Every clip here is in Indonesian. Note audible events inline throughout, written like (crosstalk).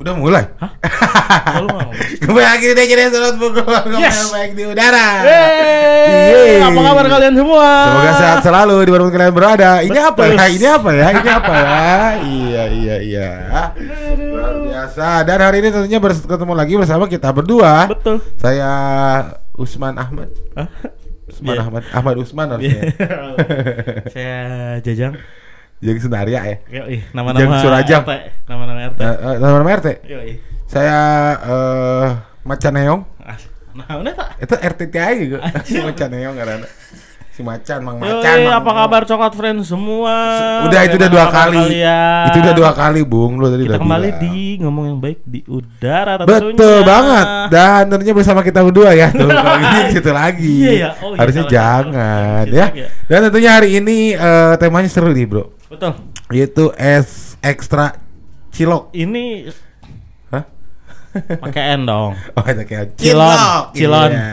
Udah mulai? Hah? Kembali lagi di Surat Pukul Yes. baik di udara. Yeay, apa kabar kalian semua? Semoga sehat selalu di mana kalian berada. Ini Betul. apa ya? Ini apa ya? Ini apa ya? (laughs) iya, iya, iya. Luar biasa. Dan hari ini tentunya ketemu lagi bersama kita berdua. Betul. Saya Usman Ahmad. Hah? Usman Iya. Ahmad. Ahmad Usman harusnya. (laughs) Saya Jajang. Jadi Senaria ya. Yoi, nama-nama Jang Surajang. RT. Nama-nama RT. Nah, eh, Nama RT. Yoi. Saya eh Macan Neong. Ah, Nah? Itu RTTI juga. Anjir. Macan Neong karena si Macan, Mang Yoi, Macan. Mang apa kabar coklat friends semua? Udah itu udah dua kali. kalian? Itu udah dua kali, Bung. Lu tadi Kita udah kembali bilang. di ngomong yang baik di udara tentunya. Betul banget. Dan tentunya bersama kita berdua ya. Tuh, kalau (laughs) di situ lagi. Iya ya. Oh, iya, Harusnya salah, jangan ya. ya. Dan tentunya hari ini eh, temanya seru nih, Bro. Betul. Yaitu es ekstra cilok. Ini Hah? pakai N dong. (laughs) Oh, itu kayak Cilon, cilok. cilon. Iya.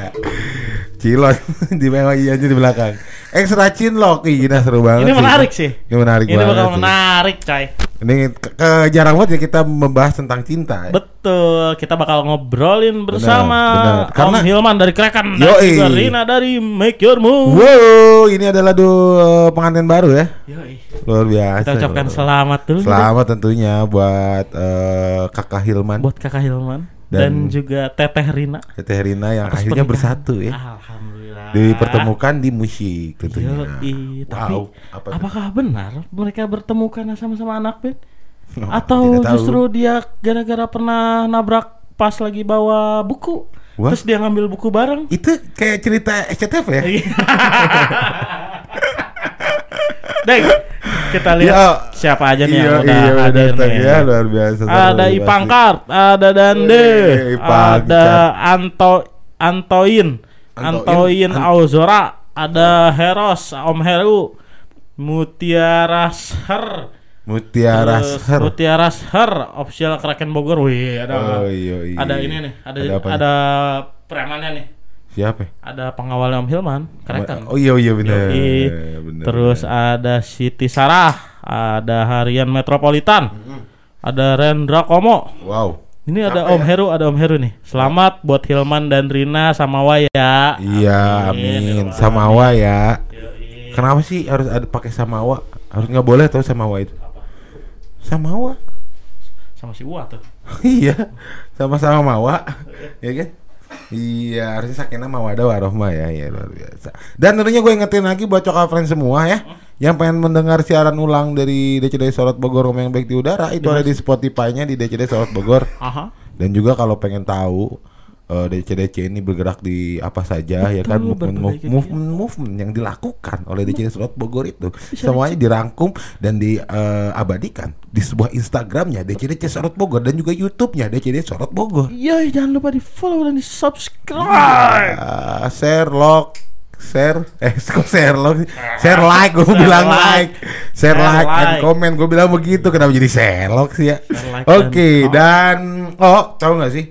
Cilon (laughs) di bawah iya aja di belakang. Ekstra cinlok. Ih, gila seru banget Ini sih. menarik sih. Ini menarik Ini banget. bakal sih. menarik, Cai. Ini ke, ke- jarang banget ya kita membahas tentang cinta. ya. Betul, kita bakal ngobrolin bersama benar. Karena- Om Hilman dari Kraken dan Yoi. juga Rina dari Make Your Move. Wow, ini adalah dua pengantin baru ya. Yoi. Luar biasa. Kita ucapkan selamat dulu Selamat tentunya buat eh, Kakak Hilman, buat Kakak Hilman dan, Dan- juga Teteh Rina. Teteh Rina yang atas akhirnya pernikahan. bersatu ya. Alhamdulillah. Dipertemukan di musik tentunya. Yoi, tapi Wow, apa tuh? apakah benar mereka bertemu karena sama-sama anak band? (laughs) Oh, Atau tahu. justru dia gara-gara pernah nabrak pas lagi bawa buku, Wah. terus dia ngambil buku bareng? itu kayak cerita SCTV ya? Iya. (laughs) Deng, kita lihat Ya. siapa aja nih Iya, yang udah iya, hadir datang nih. ya, luar biasa. Ada seru Ipang pasti. Kart, ada Dande, Ipang ada. Anto Antoin, Antoin, Antoin An- Auzora, ada Heros, Om Heru, Mutiara Her, Mutiara Ser. Mutiara Her, official Kraken Bogor. Wih, ada Oh, iya, iya. ada ini nih, ada Ada ada, apa nih? premannya nih. Siapa? ya? Ada pengawalnya Om Hilman, Kraken. Oh iya iya benar. Yoi. Benar, Terus ada Siti Sarah, ada Harian Metropolitan, ada Rendra Komo. Wow. Ini ada Apa Om ya? Heru, ada Om Heru nih. Selamat buat Hilman dan Rina sama Waya. Iya, amin. Samawa ya. Kenapa sih harus ada pakai samawa? Harus nggak boleh tau samawa itu. Samawa. Sama si Uwa tuh. (laughs) iya. Sama-sama mawa. (laughs) ya kan? Iya, harusnya sakinah mawadah warohmah ya, ya luar biasa. Dan tentunya gue ingetin lagi buat coklat friends semua ya, yang pengen mendengar siaran ulang dari DCD Sorot Bogor Ngomong yang baik di udara itu ada di Spotify-nya di DCD Sorot Bogor. Aha. Dan juga kalau pengen tahu eh, DCDC ini bergerak di apa saja ya kan Betul, movement kegiatan. movement movement yang dilakukan oleh DCD Slot Bogor itu semuanya dirangkum dan diabadikan di sebuah Instagramnya DCD Sorot Bogor dan juga YouTube-nya DCD Sorot Bogor. Iya, jangan lupa di follow dan di subscribe. Ah, share lock share eh (laughs) kok share lock sih? share like gue Share bilang like. like share Share like and like. comment gue bilang begitu kenapa jadi share lock sih ya Share like oke dan dan oh tahu nggak sih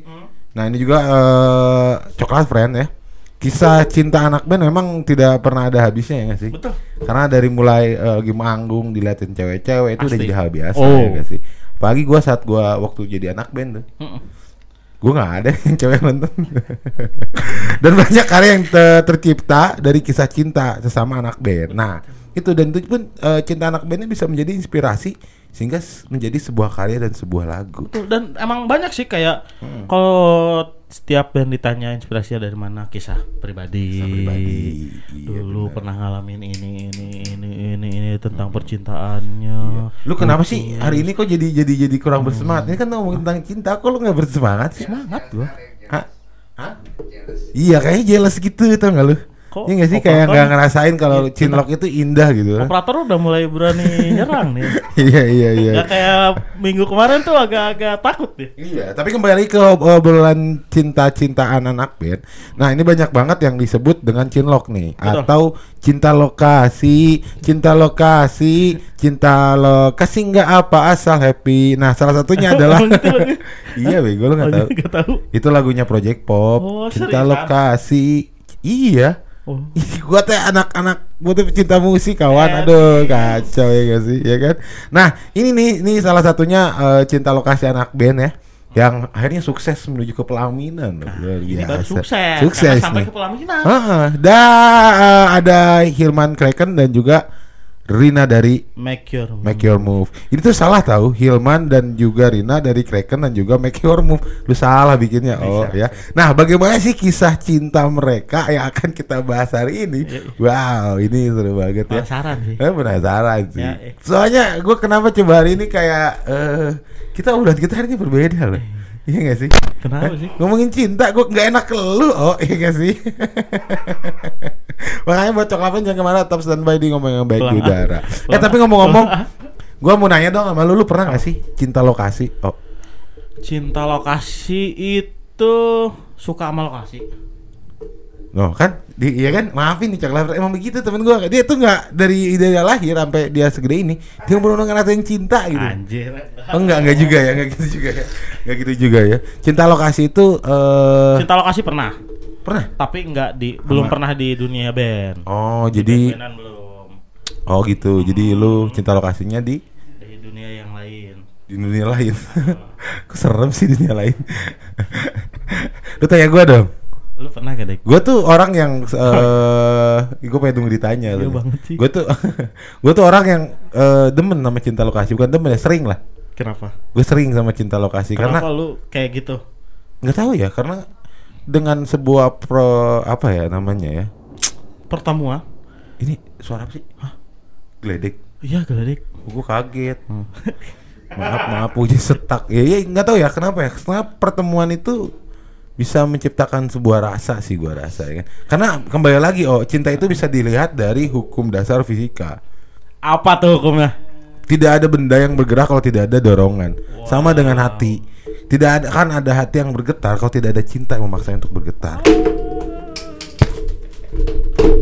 nah ini juga eh, coklat friend ya kisah cinta anak band memang tidak pernah ada habisnya ya nggak sih Betul. karena dari mulai eh, lagi manggung diliatin cewek-cewek itu udah Pasti. hal biasa Oh. ya nggak sih pagi gua saat gua waktu jadi anak band tuh Mm-mm. gue nggak ada (laughs) yang cewek nonton (laughs) dan banyak karya yang te- tercipta dari kisah cinta sesama anak band nah itu dan itu pun eh, cinta anak bandnya bisa menjadi inspirasi sehingga menjadi sebuah karya dan sebuah lagu Betul, dan emang banyak sih kayak Hmm. kalau setiap band ditanya inspirasinya dari mana kisah pribadi. Kisah pribadi. Iya, Dulu benar. pernah ngalamin ini ini ini ini ini tentang percintaannya. lu kenapa sih hari ini kok jadi jadi jadi kurang bersemangat ini kan ngomongin tentang cinta kok lu nggak bersemangat sih Semangat gua. Hah? Hah? iya kayaknya jealous gitu tau nggak lu Kok Iya nggak sih kayak nggak ngerasain kalau Iya, cinlok itu indah gitu Operator udah mulai berani nyerang nih. (laughs) iya iya iya Gak kayak minggu kemarin tuh agak-agak takut deh. Iya, tapi kembali ke obrolan cinta-cintaan anak band. Nah, ini banyak banget yang disebut dengan cinlok nih Betul. atau cinta lokasi, cinta lokasi, cinta lokasi nggak apa asal happy. Nah, salah satunya (laughs) adalah Emang gitu lagu? (laughs) Iya, bego lu nggak Oh, tahu. Gak tahu. Itu lagunya Project Pop. Oh, cinta lokasi. Iya. Oh. Gua teh anak-anak gua tuh pecinta musik kawan Eh, aduh kacau ya gak sih ya kan nah ini nih ini salah satunya eh, cinta lokasi anak band ya yang akhirnya sukses menuju ke pelaminan. Luar Ini baru sukses. Sukses karena sampai nih. ke pelaminan. Heeh. Dan eh, ada Hilman Kraken dan juga Rina dari Make your move. Make Your Move. Ini tuh salah tahu Hilman dan juga Rina dari Kraken dan juga Make Your Move. Lu salah bikinnya. Oh ya. Nah, bagaimana sih kisah cinta mereka yang akan kita bahas hari ini? Wow, ini seru banget ya. Penasaran sih. Eh, penasaran sih. Ya, eh. Soalnya gue kenapa coba hari ini kayak eh kita udah kita hari ini berbeda loh. Iya gak sih? Kenapa Eh, sih? Ngomongin cinta gue nggak enak ke lu. Oh, iya gak sih? (laughs) Makanya buat coklapan jangan ke mana tetap standby di ngomong yang baik di ah. udara. Eh tapi ah. ngomong-ngomong, ah. gue mau nanya dong sama lu, lu pernah gak sih cinta lokasi? Oh, Cinta lokasi itu suka sama lokasi. no kan? Di, iya kan? Maafin nih coklat emang begitu temen gue. Dia tuh nggak dari dia lahir sampai dia segede ini, dia belum ngerasain cinta gitu. Anjir. Oh enggak, enggak juga ya, enggak gitu juga ya. Enggak gitu juga ya. Cinta lokasi itu eh Cinta lokasi pernah, pernah? tapi enggak di belum pernah di dunia band. Oh, jadi Band-bandan belum. oh gitu. Jadi lu cinta lokasinya di Di dunia yang lain. di dunia lain. (laughs) Kok serem sih dunia lain? (laughs) lu tanya gua dong. Lu pernah gak, Dek? Gue tuh orang yang (laughs) eh gue pengen tunggu ditanya. Iya banget sih. Gue tuh gue tuh orang yang eh, demen sama cinta lokasi, bukan demen ya, sering lah. Kenapa? Gue sering sama cinta lokasi Kenapa karena lu kayak gitu? nggak tahu ya, karena dengan sebuah pro apa ya namanya ya. Pertemuan? Ini suara apa sih? Hah? Geledek. Iya, Gledek. Gue kaget. (laughs) maaf maaf puji setak. Ya ya nggak tahu ya kenapa ya. Karena pertemuan itu bisa menciptakan sebuah rasa sih gua rasa ya kan. Karena kembali lagi oh cinta itu bisa dilihat dari hukum dasar fisika. Apa tuh hukumnya? Tidak ada benda yang bergerak kalau tidak ada dorongan. Sama dengan hati. Tidak ada kan ada hati yang bergetar kalau tidak ada cinta yang memaksa untuk bergetar.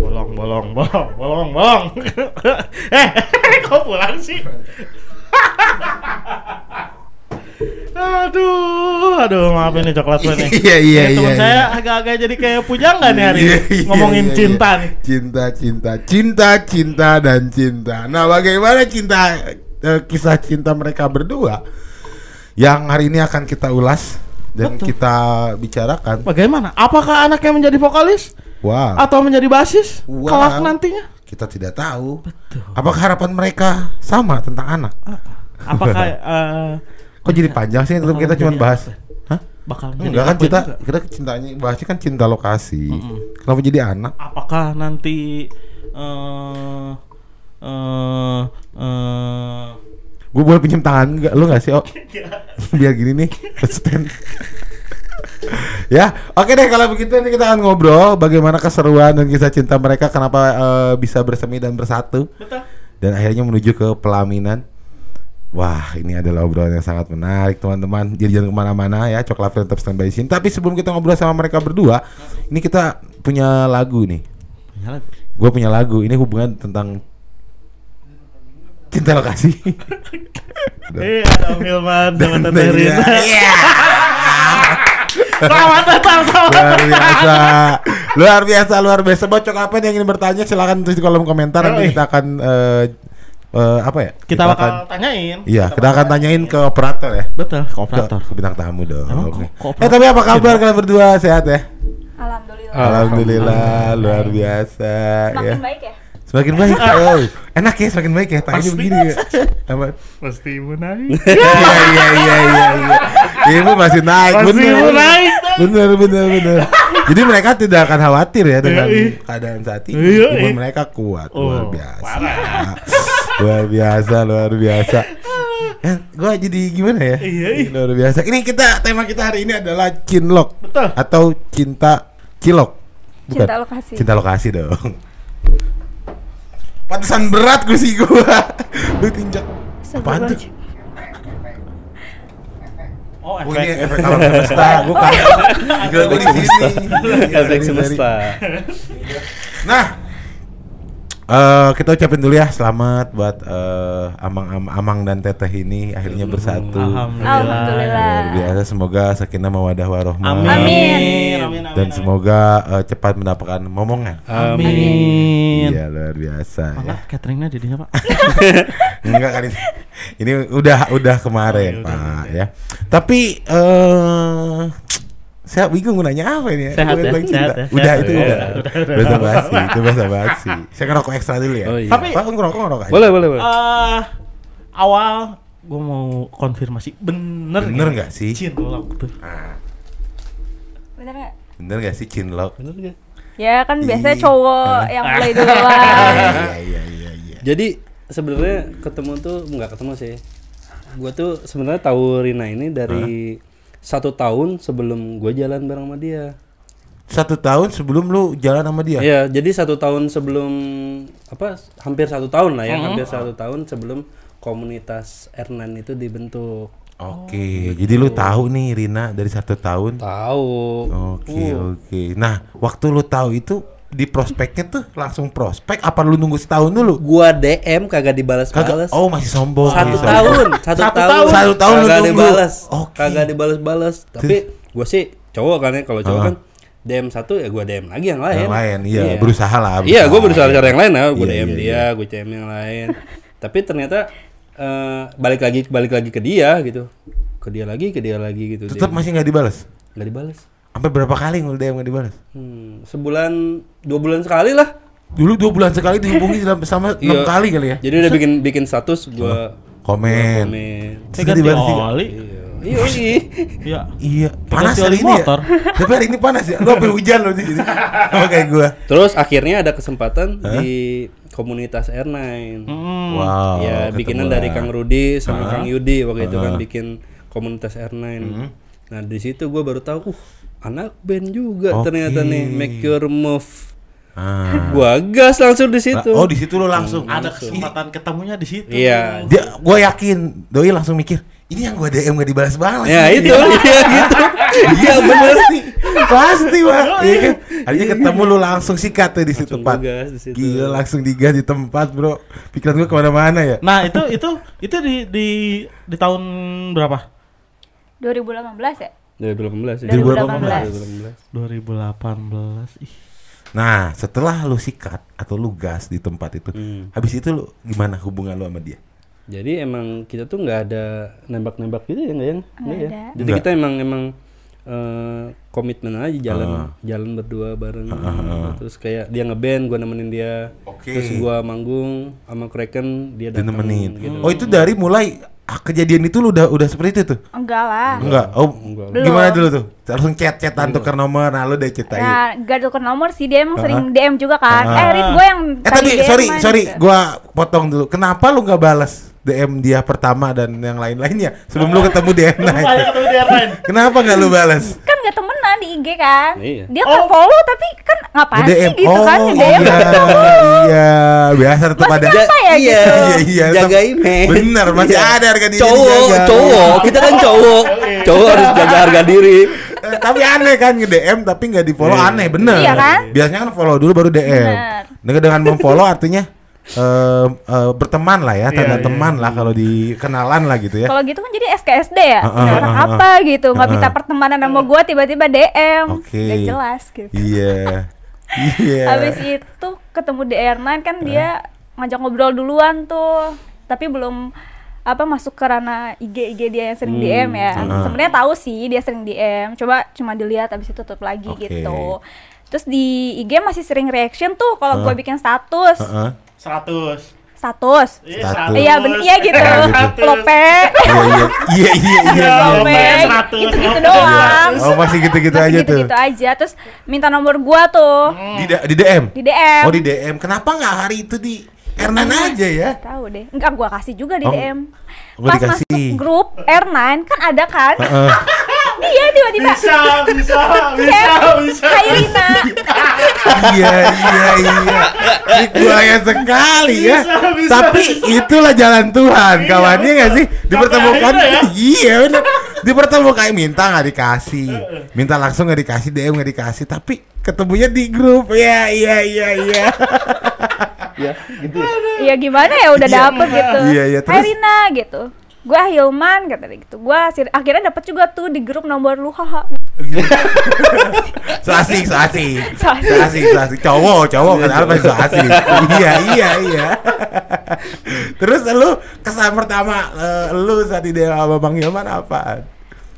Bolong, bolong, bolong, bolong, bolong. (laughs) eh, (laughs) kok pulang sih? (laughs) aduh, aduh, maaf ini coklat gue nih. (laughs) Iya, iya, iya, saya iya. agak-agak jadi kayak pujangga nih hari ini. Iya, iya, Ngomongin cinta nih. Cinta, cinta, cinta, cinta dan cinta. Nah, bagaimana cinta eh, kisah cinta mereka berdua yang hari ini akan kita ulas dan Betul. kita bicarakan. Bagaimana? Apakah anaknya menjadi vokalis Wow. atau menjadi basis Wow. kelak nantinya? Kita tidak tahu. Apakah harapan mereka sama tentang anak? Apakah (laughs) eh, Kok jadi panjang sih? Tetap kita Bakal cuma bahas. Hah? bakal Enggak kan kita juga? kita cintanya bahasnya kan cinta lokasi. Kenapa jadi anak? apakah nanti eh eh eh Gue boleh pinjam tangan enggak? Lu nggak sih? Oh, (laughs) (laughs) biar gini nih, stand. (laughs) ya, oke deh kalau begitu nanti kita akan ngobrol bagaimana keseruan dan kisah cinta mereka kenapa eh, bisa bersemi dan bersatu betul dan akhirnya menuju ke pelaminan. Wah, ini adalah obrolan yang sangat menarik, teman-teman. Jadi jangan ke mana-mana ya, coklat tetap standby di sini. Tapi sebelum kita ngobrol sama mereka berdua, ini kita punya lagu nih. Gue punya lagu. Ini hubungan tentang cinta lokasi. (laughs) Eh, ada Hilman sama Dan- Tante dan- Rina. Iya. (laughs) Selamat datang, selamat luar biasa luar biasa luar biasa bocok apa yang ingin bertanya silakan tulis di kolom komentar nanti kita akan eh, eh, apa ya Kita bakal akan- tanyain. iya kita akan tanyain ke operator ya Betul, ke ke, operator. ke bintang tamu dong Emang Oke. ko- ko- eh tapi apa kabar kalian berdua sehat ya Alhamdulillah. alhamdulillah luar biasa Semakin ya baik ya. semakin baik oh, (laughs) enak ya semakin baik ya tanya Pasti. begini ya apa Pasti mau naik. (laughs) iya iya iya iya iya ibu masih naik Pasti bener mau naik. bener bener bener jadi mereka tidak akan khawatir ya dengan Iya, iya. keadaan saat ini Iya, iya. mereka kuat Oh, luar biasa (laughs) luar biasa luar biasa ya, gue jadi gimana ya Iya, iya. luar biasa ini kita tema kita hari ini adalah cinlok Betul. atau cinta cilok bukan Cinta lokasi. cinta lokasi dong Pantesan berat gue sih gua. Lu tinjak. Apaan tuh? Oh, Oh ini efek. alam semesta, bukan. Gila gue di sini. Efek semesta. Nah, Eh, kita ucapin dulu ya selamat buat eh, Amang Am- Amang dan Teteh ini akhirnya bersatu. Alhamdulillah. Alhamdulillah. Luar biasa semoga sakinah mawadah warohmah. Amin. Amin. Amin. amin, Dan amin. semoga eh, cepat mendapatkan momongan. Amin. Iya luar biasa ya. Mangga cateringnya jadinya pak. (laughs) Enggak kan ini. Ini udah udah kemarin, Oh, iya, Pak ya. Tapi eh saya bingung mau nanya apa ini ya? Sehat ya, sehat cinta. ya, Udah sehat. itu Udah, udah. Bahasa basi, itu bahasa basi. Saya ngerokok ekstra dulu ya. Oh, iya. Tapi- Pak, ngerokok ngerokok aja. Boleh, boleh, boleh. Eh, awal gue mau konfirmasi bener Bener nggak sih? Cinlok tuh. Ah, Bener nggak? bener gak sih cinlok? Bener nggak? Ya kan biasanya cowok yang (laughs) mulai Ah, duluan. Iya iya iya iya. Jadi sebenarnya ketemu tuh nggak ketemu sih. Gue tuh sebenarnya tahu Rina ini dari satu tahun sebelum gue jalan bareng sama dia. Satu tahun sebelum lu jalan sama dia. Iya, jadi satu tahun sebelum apa? Hampir satu tahun lah ya, hampir satu tahun sebelum komunitas Ernan itu dibentuk. Oke, jadi lu tahu nih Rina dari satu tahun. Tahu. Oke oke. Nah, waktu lu tahu itu di prospeknya tuh langsung prospek apa lu nunggu setahun dulu? Gua DM kagak dibalas-balas. Oh, masih sombong. satu sombong. tahun, satu, Satu tahun, tahun. Satu tahun lu kagak nunggu. dibalas, Oke. kagak dibalas-balas. Tapi gue sih cowok kan ya, kalau cowok Ah. kan DM satu ya gue DM lagi yang lain. Yang lain, iya, berusaha lah. Iya, gue berusaha cari yang lain ya, gue Iya, DM iya, dia, gue DM yang lain. Tapi ternyata eh, balik lagi balik lagi ke dia gitu, ke dia lagi, ke dia lagi gitu. Tetap masih nggak dibalas. nggak dibalas. Sampai berapa kali lu DM nggak dibalas? Hmm, sebulan, dua bulan sekali lah. Dulu dua bulan sekali dihubungi (laughs) dalam- sama enam Iya. kali kali ya. Jadi udah bikin bikin status gue Komen. Saya dibalas juga. oli. Iya, iya, iya. Iya. Panas hari ini motor. ya. (laughs) Tapi hari ini panas ya. Lu sampai hujan loh di sini. Sama kayak gua. Terus akhirnya ada kesempatan di komunitas R9. Hmm. Wow. ya bikinan dari Kang Rudi sama Ah. Kang Yudi waktu itu kan bikin komunitas R9. Hmm. Nah di situ gue baru tahu, uh anak band juga Oke. ternyata nih make your move. Ah. Gua gas langsung di situ. Oh, di situ lu langsung. Ada kesempatan ketemunya di situ. Iya. Dia gua yakin Doi langsung mikir, ini yang gua DM gak dibalas-balas. Ya nih." itu, (laughs) iya gitu. Iya bener Pasti Pasti bang Iya kan Akhirnya ketemu lu langsung sikat tuh di situ Langsung tempat digas di situ. Gila langsung digas di tempat bro Pikiran gua ke mana-mana ya Nah itu itu itu di di di tahun berapa? 2018 ya? 2018 ya. 2018. 2018. Ih. Nah setelah lu sikat Atau lu gas di tempat itu Hmm. Habis itu lu gimana hubungan lu sama dia Jadi emang kita tuh nggak ada nembak-nembak gitu ya nggak yang? Nggak ya. ada. Jadi kita emang emang eh, komitmen aja jalan jalan berdua bareng. Terus kayak dia ngeband, gua nemenin dia. Oke. Terus gua manggung sama Kraken, dia datang. nemenin Gitu. Oh itu dari mulai ah, Kejadian itu lu udah udah seperti itu tuh Enggak lah. Enggak Oh Enggak. Gimana dulu tuh Langsung chat-chatan tukar nomor Nah lu udah ceritain Nah, gak tuker nomor sih dia emang sering DM juga kan. Ah. Eh, Rit, gue yang Eh tapi DM sorry sorry gitu. gua potong dulu. Kenapa lu nggak balas DM dia pertama dan yang lain-lainnya sebelum lu ketemu DM lain? (laughs) Kenapa nggak lu balas? Kan gak temenan di IG kan. Iya. Dia kan follow tapi kan ngapain sih gitu oh, kan iya, nge-DM. (laughs) iya, biasa tetap ada. Apa ya iya, gitu? Iya, iya, jaga image. Bener, masih Iya. ada harga diri Cowok, cowok, kita kan cowok. cowok harus jaga harga diri. Eh, tapi aneh kan nge DM tapi nggak di follow Iya. aneh bener. Iya kan? Biasanya kan follow dulu baru DM. Bener. Dengan dengan memfollow artinya eh, eh, berteman lah ya, tanda Iya, iya. teman lah kalau di kenalan lah gitu ya. Kalau gitu kan jadi SKSD ya, ah, Ini orang ah, ah, apa gitu, nggak Ah, minta ah. pertemanan sama gue tiba-tiba DM, Oke. Gak jelas gitu. Iya. Iya. Habis itu ketemu di airline kan dia ngajak ngobrol duluan tuh, tapi belum apa masuk ke ranah IG IG dia yang sering Hmm, DM ya. ah. Sebenarnya tahu sih dia sering DM, coba cuma dilihat habis itu tutup lagi Oke. gitu. Terus di IG masih sering reaction tuh kalau Ah. gue bikin status, Heeh. 100. status. Iya, Status. Iya bener iya gitu. Status. Lope. Iya iya iya iya iya. Lope. 100, Gitu-gitu Lope, doang. Oh masih gitu-gitu Masih aja tuh. gitu-gitu aja. Terus minta nomor gua tuh Di, da- di DM. di DM. Oh di DM. Kenapa nggak hari itu di Ernan aja ya? Tahu deh. Enggak gua kasih juga di Oh, DM. Pas dikasih. masuk grup R9 kan ada kan? Dia tiba-tiba Bisa, bisa, bisa, bisa. Hai Rina. iya iya iya. Ini buaya sekali ya. Bisa, bisa, Tapi itulah jalan Tuhan, Iya, kawannya nggak sih? Dipertemukan. ya. Iya benar. Dipertemukan minta nggak dikasih, minta langsung nggak dikasih, DM nggak dikasih, tapi ketemunya di grup. Ya iya iya iya. ya gitu ya. Iya gimana ya udah dapet gitu. Iya, iya, Hai terus? Rina gitu. Gue Hilman kata dia gitu. Gue akhirnya dapet juga tuh di grup nomor lu haha. (laughs) so asik, so asik. (laughs) So asik. So asik, so asik. Cowok, cowok kan apa so asik. (laughs) iya, iya, iya. Terus lu kesan pertama eh, lu saat di sama Bang Hilman apaan?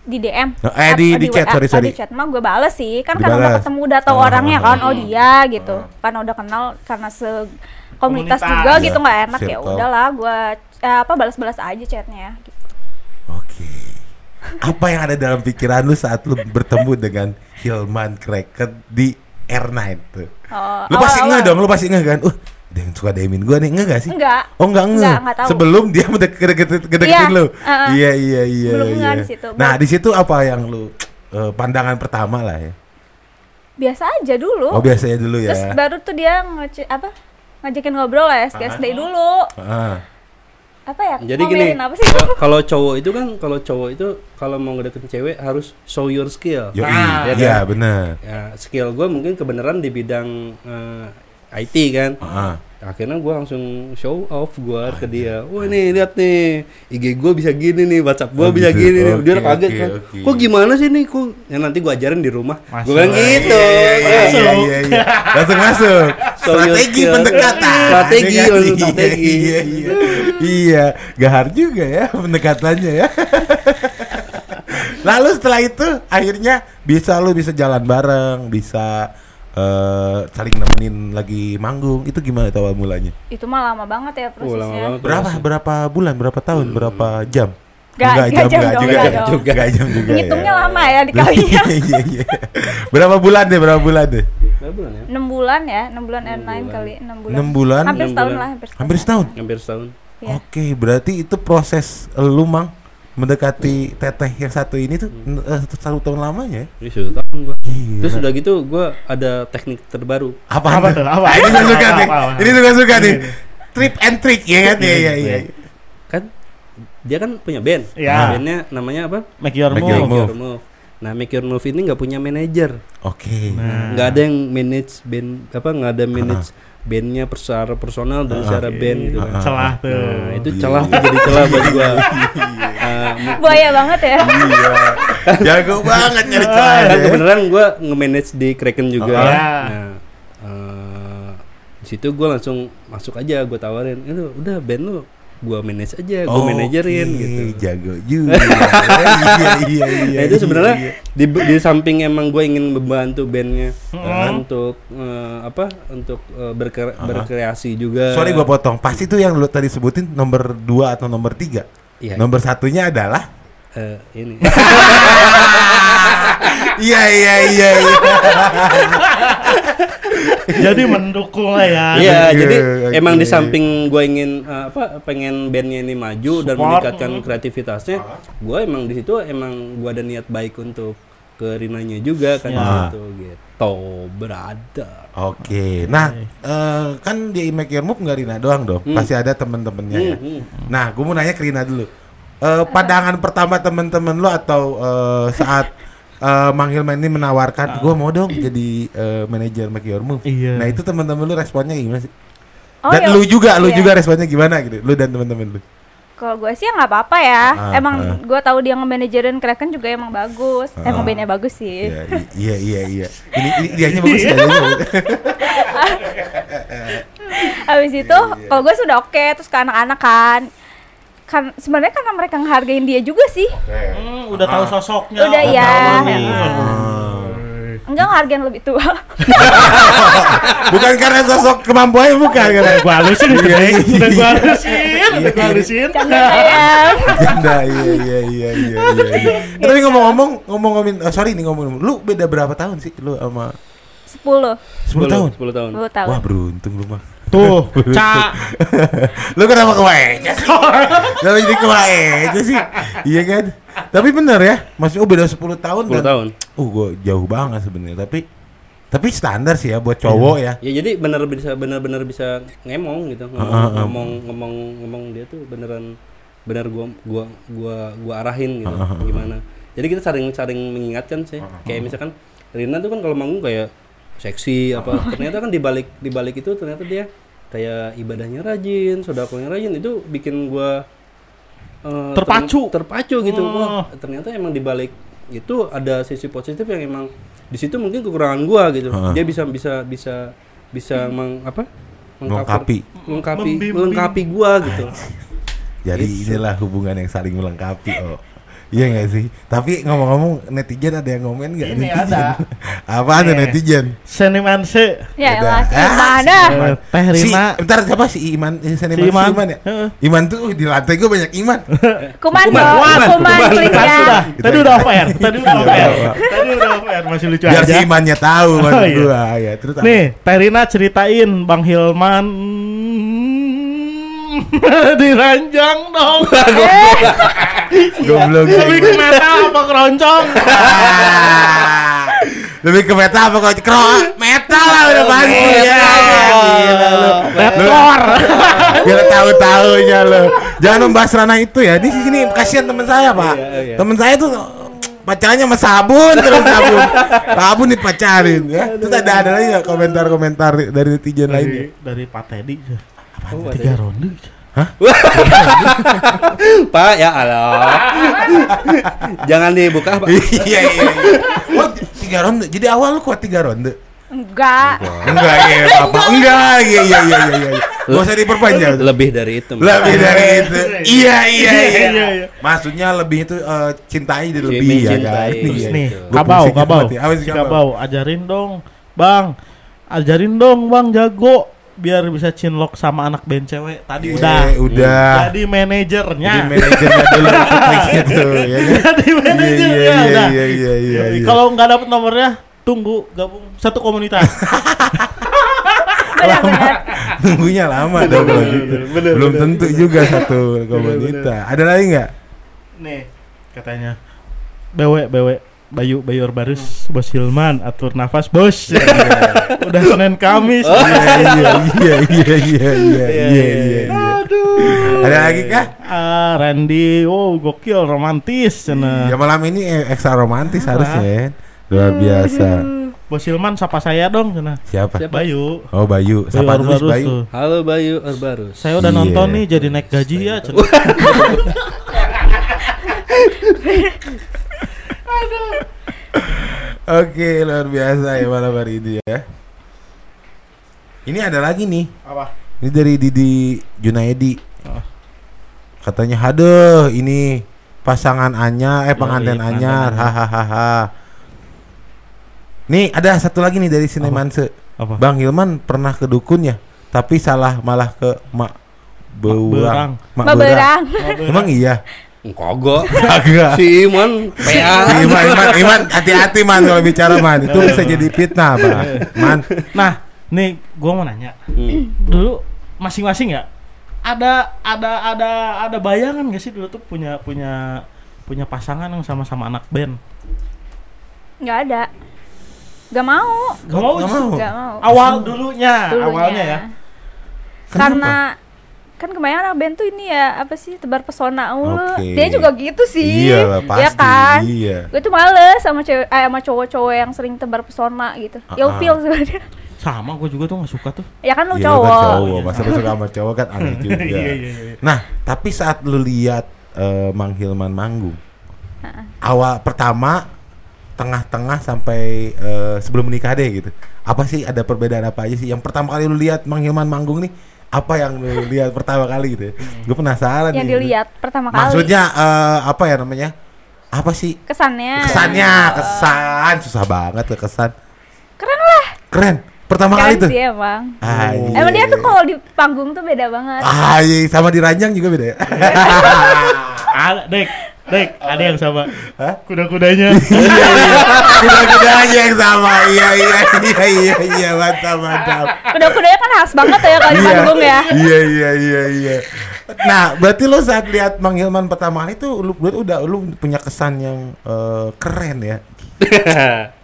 di DM Eh, di- di chat, WA. sorry, Oh, sorry. di chat mah gue bales sih kan karena udah ketemu udah tahu Oh, orangnya oh, kan oh. oh dia gitu karena udah kenal karena se komunitas, Komunitas. juga gitu nggak enak ya udahlah gue eh, apa balas-balas aja chatnya gitu. Oke. Apa yang ada dalam pikiran lu saat lu bertemu dengan Hilman Kraken di R9 tuh? Oh, Lu pasti enggak dong, lu pasti enggak kan? Uh, ada yang suka demin gua nih, enggak gak sih? Enggak. Oh enggak enggak. Enggak, enggak tahu. Sebelum dia mendeketin Iya, lu. uh-uh. Iya iya iya. Belum iya. di situ. Nah, di situ apa yang lu eh, pandangan pertama lah ya? biasa aja dulu Oh, biasanya dulu ya. terus baru tuh dia ngece apa ngajakin ngobrol lah SD SD dulu Ah. Apa ya Jadi gini, Ngomelin apa sih kalau- cowok itu kan kalau cowok itu kalau mau ngedeketin cewek harus show your skill. Yoi, Nah, ya iya kan? benar. Ya, skill gue mungkin kebenaran di bidang eh, IT kan. Ah. Akhirnya gue langsung show off gue ke dia. Wah nih lihat nih IG gue bisa gini nih, WhatsApp gue Oh, bisa gitu. gini nih. Dia Oke, kaget oke, kan. oke. Kok gimana sih nih? Kok ya nanti gue ajarin di rumah. Gue Masuk. bilang gitu. Iya, iya, Masuk. iya, iya, iya. Langsung masuk. So, your Strategi pendekatan. Strategi, Iya, strategi. Iya, iya. Iya, gahar juga ya pendekatannya ya. Lalu setelah itu akhirnya bisa lu bisa jalan bareng, bisa eh, saling nemenin lagi manggung. Itu gimana awal mulanya? itu mah lama banget ya prosesnya Oh, lama banget. Berapa berapa bulan, berapa tahun, berapa jam? Gak- Enggak gak jam enggak dong, juga. gak juga. Enggak jam juga. ngitungnya ya. lama ya dikalinya (laughs) Iya, iya. Berapa bulan deh? Berapa bulan deh? Berapa bulan ya? 6 bulan ya 6 bulan R9 bulan. kali 6 bulan 6 bulan. hampir Enam setahun bulan. lah hampir setahun Hampir setahun. Hampir setahun. Iya. Oke, berarti itu proses lu mang mendekati teteh yang satu ini tuh eh, satu tahun lamanya ya? Ini sudah tahun gue. Gila. Terus udah gitu gue ada teknik terbaru. Apa, Apa tuh? Apa? Ah, ini suka Apa, nih. Ini gue suka nih. Trip and trick ya kan? Iya iya iya. Kan dia kan punya band. Iya. Bandnya namanya apa? Make your Make move. your Make move. Your Move. Nah, Make Your Move ini nggak punya manajer. Oke. Nah. nggak ada yang manage band apa nggak ada manage bandnya secara personal dan secara band gitu kan. Celah tuh. Nah, itu celah tuh jadi celah buat gua. Ah, mu- buaya banget ya Iya. Jago banget nyari celah kan kebenaran gua nge-manage di Kraken juga. Oh, iya. Nah, eh, di situ gua langsung masuk aja gua tawarin, itu udah band lu gua manage aja, gua manajerin Oke, gitu. Jago juga. (laughs) iya iya iya. Nah, itu sebenarnya iya. di, di samping emang gue ingin membantu bandnya Hmm. untuk eh, apa untuk eh, berkre- berkreasi juga. Sorry gua potong. Pasti tuh yang lu tadi sebutin nomor 2 atau nomor 3. Iya. Nomor satunya adalah Eh, ini. (laughs) Iya iya iya iya. Jadi mendukung lah ya. Iya, Oke, jadi oke. emang di samping gue ingin eh, apa pengen bandnya ini maju dan Support. meningkatkan kreativitasnya, gue emang di situ emang gue ada niat baik untuk ke Rinanya juga kan Ya. gitu gitu berada. Oke, nah eh, kan di Make Your Move nggak Rina doang dong, pasti ada temen-temennya ya. Hmm, hmm. Nah, gue mau nanya ke Rina dulu. Eh, pandangan pertama temen-temen lo atau eh, saat eh, Mang Hilman ini menawarkan, gue mau dong jadi eh, manajer Make Your Move. Iya. Nah itu temen-temen lu responnya gimana sih? Oh, dan ya- lu juga, lu iya. juga responnya gimana gitu? Lu dan temen-temen lu. Kalau gue sih ya nggak apa-apa ya. Ah, emang ah. gue tahu dia nge-manajerin Kraken juga emang bagus. Ah. Emang bandnya bagus sih. Iya, iya, iya, iya. Ini, ini dianya bagus ya. dianya bagus. (laughs) Habis itu kalau gue sudah oke terus ke anak-anak kan. Kan sebenarnya karena mereka ngehargain dia juga sih. Hmm, udah tahu sosoknya. Udah, ya. tahu nih. Ah. Enggak ngehargain lebih tua. (laughs) Bukan karena sosok kemampuannya bukan karena Gua halusin udah Iya, iya, udah gua iya. halusin, udah gua halusin. Canda iya iya iya iya iya. Tapi ngomong-ngomong ngomong-ngomongin oh, sorry nih ngomong lu beda berapa tahun sih lu sama 10 10 tahun? 10 tahun. 10 tahun. Wah, beruntung lu mah. Tuh, (laughs) Ca. lu kenapa ke Waeja sih? Kenapa jadi ke Waeja sih? Iya kan? Tapi bener ya, maksudnya oh beda 10 tahun 10 dan tahun. Uh, gua jauh banget sebenarnya, tapi tapi standar sih ya buat cowok ya. Ya jadi bener bisa bener-bener bisa ngemong gitu. Ngomong, ah, ah. ngomong ngomong ngomong dia tuh beneran bener gua gua gua gua arahin gitu Ah, gimana. Jadi kita saling mengingatkan sih. Kayak misalkan Rina tuh kan kalau manggung kayak seksi apa (laughs) ternyata kan di balik di balik itu ternyata dia kayak ibadahnya rajin, sodakohnya rajin itu bikin gua eh, Terpacu. ter- terpacu gitu. Oh. Wah, ternyata emang di balik itu ada sisi positif yang emang di situ mungkin kekurangan gua gitu. Heeh. Dia bisa bisa bisa bisa meng, apa? Melengkapi. melengkapi melengkapi gua gitu. (laughs) Jadi inilah hubungan yang saling melengkapi. Oh. Iya gak sih? Tapi ngomong-ngomong netizen ada yang ngomen gak? Ini netizen? ada. (laughs) Apa ada netizen? Seniman se Ya elah, si Ah, mana? si Iman. Eh, Teh Si, Rina. bentar siapa si Iman? Eh, seniman Si si Iman. Iman, ya? Iman tuh di lantai gue banyak Iman. (laughs) Kuman dong, kuman, kuman, kuman. ya. Tadi udah off air. Tadi udah off air. Iya. (laughs) Tadi udah off air masih lucu Biar aja. si Imannya tahu Oh, maksud iya. gua ya. Apa? Nih, Terina ceritain Bang Hilman (laughs) diranjang dong. (laughs) Goblok. Lebih ke metal apa keroncong? (laughs) Lebih ke metal apa kok kro? Metal lah udah pasti ya. Gila lu. Metkor. Biar tahu-tahunya lo. Jangan membahas ranah itu ya. Di sini kasihan teman saya, Pak. Iya, iya. Teman saya tuh pacarnya sama sabun terus sabun. Sabun dipacarin ya. Terus ada ada lagi komentar-komentar dari netizen lainnya? Dari Pak Teddy. Oh, Tiga ronde. (laughs) Pak ya Allah. Jangan dibuka, Pak. Iya iya. iya. Oh, tiga ronde. Jadi awal lu kuat tiga ronde. Enggak. Enggak iya apa enggak iya iya iya iya. iya. Gak usah diperpanjang. Lebih dari itu. Lebih dari itu iya iya iya Iya, iya. maksudnya lebih itu eh, cintai di Iya, lebih ya kan. Iya, Terus iya. nih, Gitu. Kabau, ya. Kabau? kabau, ajarin dong, bang, ajarin dong, bang, jago, biar bisa cinlok sama anak band cewek. Tadi Iya, udah, udah jadi manajernya, jadi manajernya dulu gitu (laughs) ya jadi iya manajernya, iya iya udah. iya iya iya iya. Kalau nggak dapet nomornya, tunggu gabung satu komunitas. (laughs) Benar-benar. tunggunya lama dong kalau gitu bener, belum bener. tentu juga satu komunitas ada lagi nggak Nih, katanya, bewe, bewe. Bayu Bayu Barus Bos Hilman atur nafas bos ya, ya. udah Senin Kamis oh. iya, iya, iya, iya iya iya iya iya iya iya aduh ada lagi kah ah Randy wow gokil romantis cina ya nah. malam ini eh, ekstra romantis ah. harusnya ya. luar biasa Bos Hilman sapa saya dong cina. Siapa? Siapa? Bayu. Oh Bayu. Sapa Bayu Arbarus Bayu. Tuh. Halo Bayu Arbarus. Saya udah yeah. nonton nih jadi naik gaji ya cina. (laughs) Oke, luar biasa ya malam hari ini ya. Ini ada lagi nih. Apa? Ini dari Didi Junaidi. Oh. Katanya, "Haduh, ini pasangan Anya, eh pengantin pengantin Anyar." Hahaha. Nih, ada satu lagi nih dari Sinemanse. Apa? Bang Hilman pernah ke dukun ya, tapi salah malah ke Mak Beurang. Mak Maberang. Emang iya? Kagak. Kagak. Si Iman PA. Iman, Iman, Iman, hati-hati man kalau bicara man. Itu bisa jadi fitnah, Bang. Man, Nah, nih gua mau nanya. Hmm. Dulu masing-masing ya ada ada ada ada bayangan gak sih dulu tuh punya punya punya pasangan yang sama-sama anak band? Nggak ada. Nggak mau. Gak mau, Nggak mau. Nggak mau. Awal dulunya, Dulunya. awalnya ya. Karena kan kemarin anak band tuh ini ya apa sih tebar pesona mulu. Oke. Dia juga gitu sih. Iya lah, pasti. Ya kan? Iya. Gue tuh males sama cewek eh, sama cowok-cowok yang sering tebar pesona gitu. Ya ah. feel sebenarnya. Sama gue juga tuh gak suka tuh. Ya kan lu Iya, lu kan cowok. cowok. Masa lu suka sama cowok kan aneh (laughs) juga. Iya, iya, iya. Nah, tapi saat lu lihat eh, Mang Hilman manggung, Heeh. awal pertama, tengah-tengah sampai eh, sebelum menikah deh gitu. Apa sih ada perbedaan apa aja sih? Yang pertama kali lu lihat Mang Hilman manggung nih, apa yang lu lihat pertama kali gitu? Gue penasaran Yang nih. dilihat pertama kali. Maksudnya eh, apa ya namanya? Apa sih kesannya. kesannya? Kesan susah banget ke kesan. Keren lah. Keren. Pertama kali Keren tuh. sih emang. Ah, iya. Emang dia tuh kalau di panggung tuh beda banget. Ah, iya, sama di ranjang juga beda ya. Ada, (laughs) Dek, Dek, ada yang sama. Hah? Kuda-kudanya. (laughs) Kuda-kuda aja yang sama. Iya, iya, iya, iya, iya, mantap, mantap. Kuda-kudanya kan khas banget ya kalau di Iya, panggung ya. Iya, iya, iya, iya. Nah, berarti lo saat lihat Mang Hilman pertama kali itu lu udah lu punya kesan yang eh, keren ya. (laughs)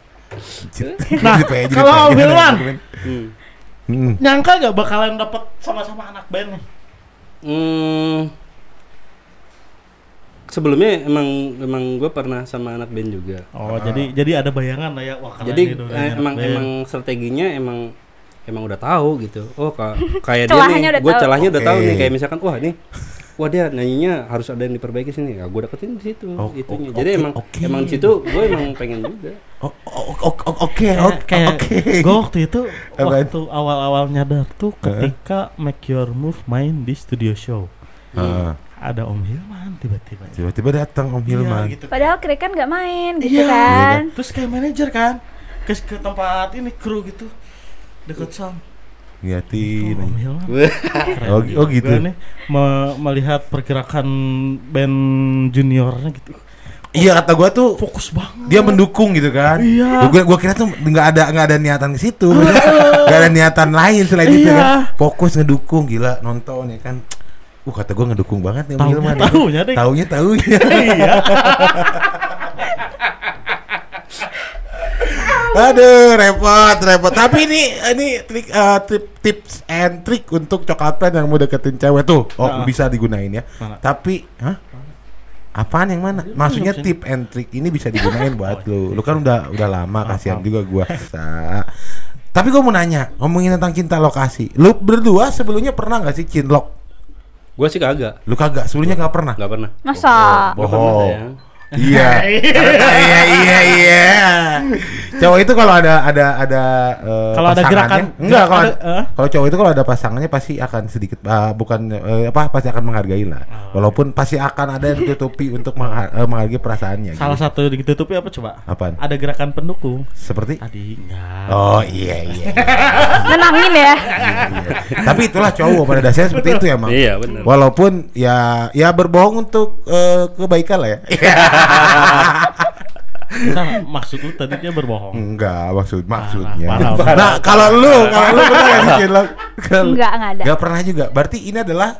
Nah, kalau Hilman. Hmm. Hmm. Nyangka gak bakalan dapet sama-sama anak band nih? Hmm. Sebelumnya emang emang gue pernah sama anak band juga. Oh, jadi jadi ada bayangan lah ya. Wah, Jadi dulu eh, emang band. emang strateginya emang emang udah tahu gitu oh ka- kayak dia nih gue celahnya udah tahu nih kayak misalkan wah nih wah dia nyanyinya harus ada yang diperbaiki sini ya gue deketin di situ Oh, itunya oke, jadi emang oke. emang di situ gue emang pengen juga Oke, oke, oke. gue waktu itu waktu awal-awal nyadar tuh ketika Make Your Move main di studio show Ah, ada Om Hilman tiba-tiba Tiba-tiba datang Om Hilman. Iya, gitu. Padahal Krik kan nggak main gitu Iya. kan. Terus kayak manajer kan ke, ke tempat ini kru gitu deket sound Ngiatin. Om Hilman (laughs) Keren Oh, oh gitu. nih me- melihat pergerakan band juniornya gitu Iya kata gua tuh fokus banget dia mendukung gitu kan. Iya. Gua, gua kira tuh nggak ada nggak ada niatan ke situ. (laughs) Nggak ada niatan lain selain itu Iya. kan. Fokus ngedukung gila nonton ya kan. Uh kata gua ngedukung banget nih Taunya- Hilman. ya. taunya deh. Taunya taunya. (laughs) iya Aduh, repot, repot. Tapi ini ini trik eh, tip, tips and trick untuk coklat pen yang mau deketin cewek tuh. Oh, Nah. bisa digunain ya. Mana? Tapi, hah? Apaan yang mana? Maksudnya tip and trick ini bisa digunain buat (laughs) lu. Lu kan udah udah lama, kasihan juga gua. Tapi gua mau nanya, ngomongin tentang cinta lokasi. Lu berdua sebelumnya pernah nggak sih cinlok? Gue sih kagak. Lu kagak, sebelumnya nggak pernah. nggak pernah. Masa? Pernah, Bohong. Iya. (laughs) Iya iya iya. Cowok itu kalau ada ada ada eh, Kalau ada pasangannya- gerakan- enggak kalau eh? kalau cowok itu kalau ada pasangannya pasti akan sedikit ah, bukan eh, apa pasti akan menghargai lah. Oh. Walaupun pasti akan ada yang ditutupi untuk mengha- eh, menghargai perasaannya. salah gitu. satu ditutupi apa coba Apaan? ada gerakan pendukung Seperti tadi enggak Oh iya iya. iya, (laughs) Nenangin ya. iya. Tapi itulah cowok pada dasarnya seperti itu emang. iya benar Walaupun ya ya berbohong untuk eh, kebaikan lah ya. (laughs) Nah, maksud lu tadi dia berbohong Enggak, maksud maksudnya. parah, parah. Nah, kalau lu, kalau lu pernah nggak sih cinlok? Enggak, enggak ada. Nggak pernah juga. Berarti ini adalah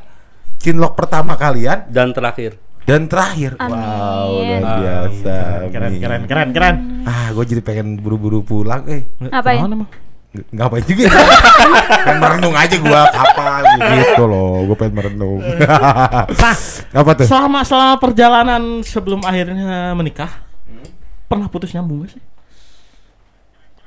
cinlok pertama kalian dan terakhir dan terakhir. Amin. Wow, luar biasa. keren keren keren keren Ah, gue jadi pengen buru-buru pulang, eh. Ngapain? Ngapain juga? (laughs) pengen merenung aja gua kapan gitu loh. Gue pengen merenung. (laughs) Nah, Apa tuh? selama selama perjalanan sebelum akhirnya menikah pernah putus nyambung gak sih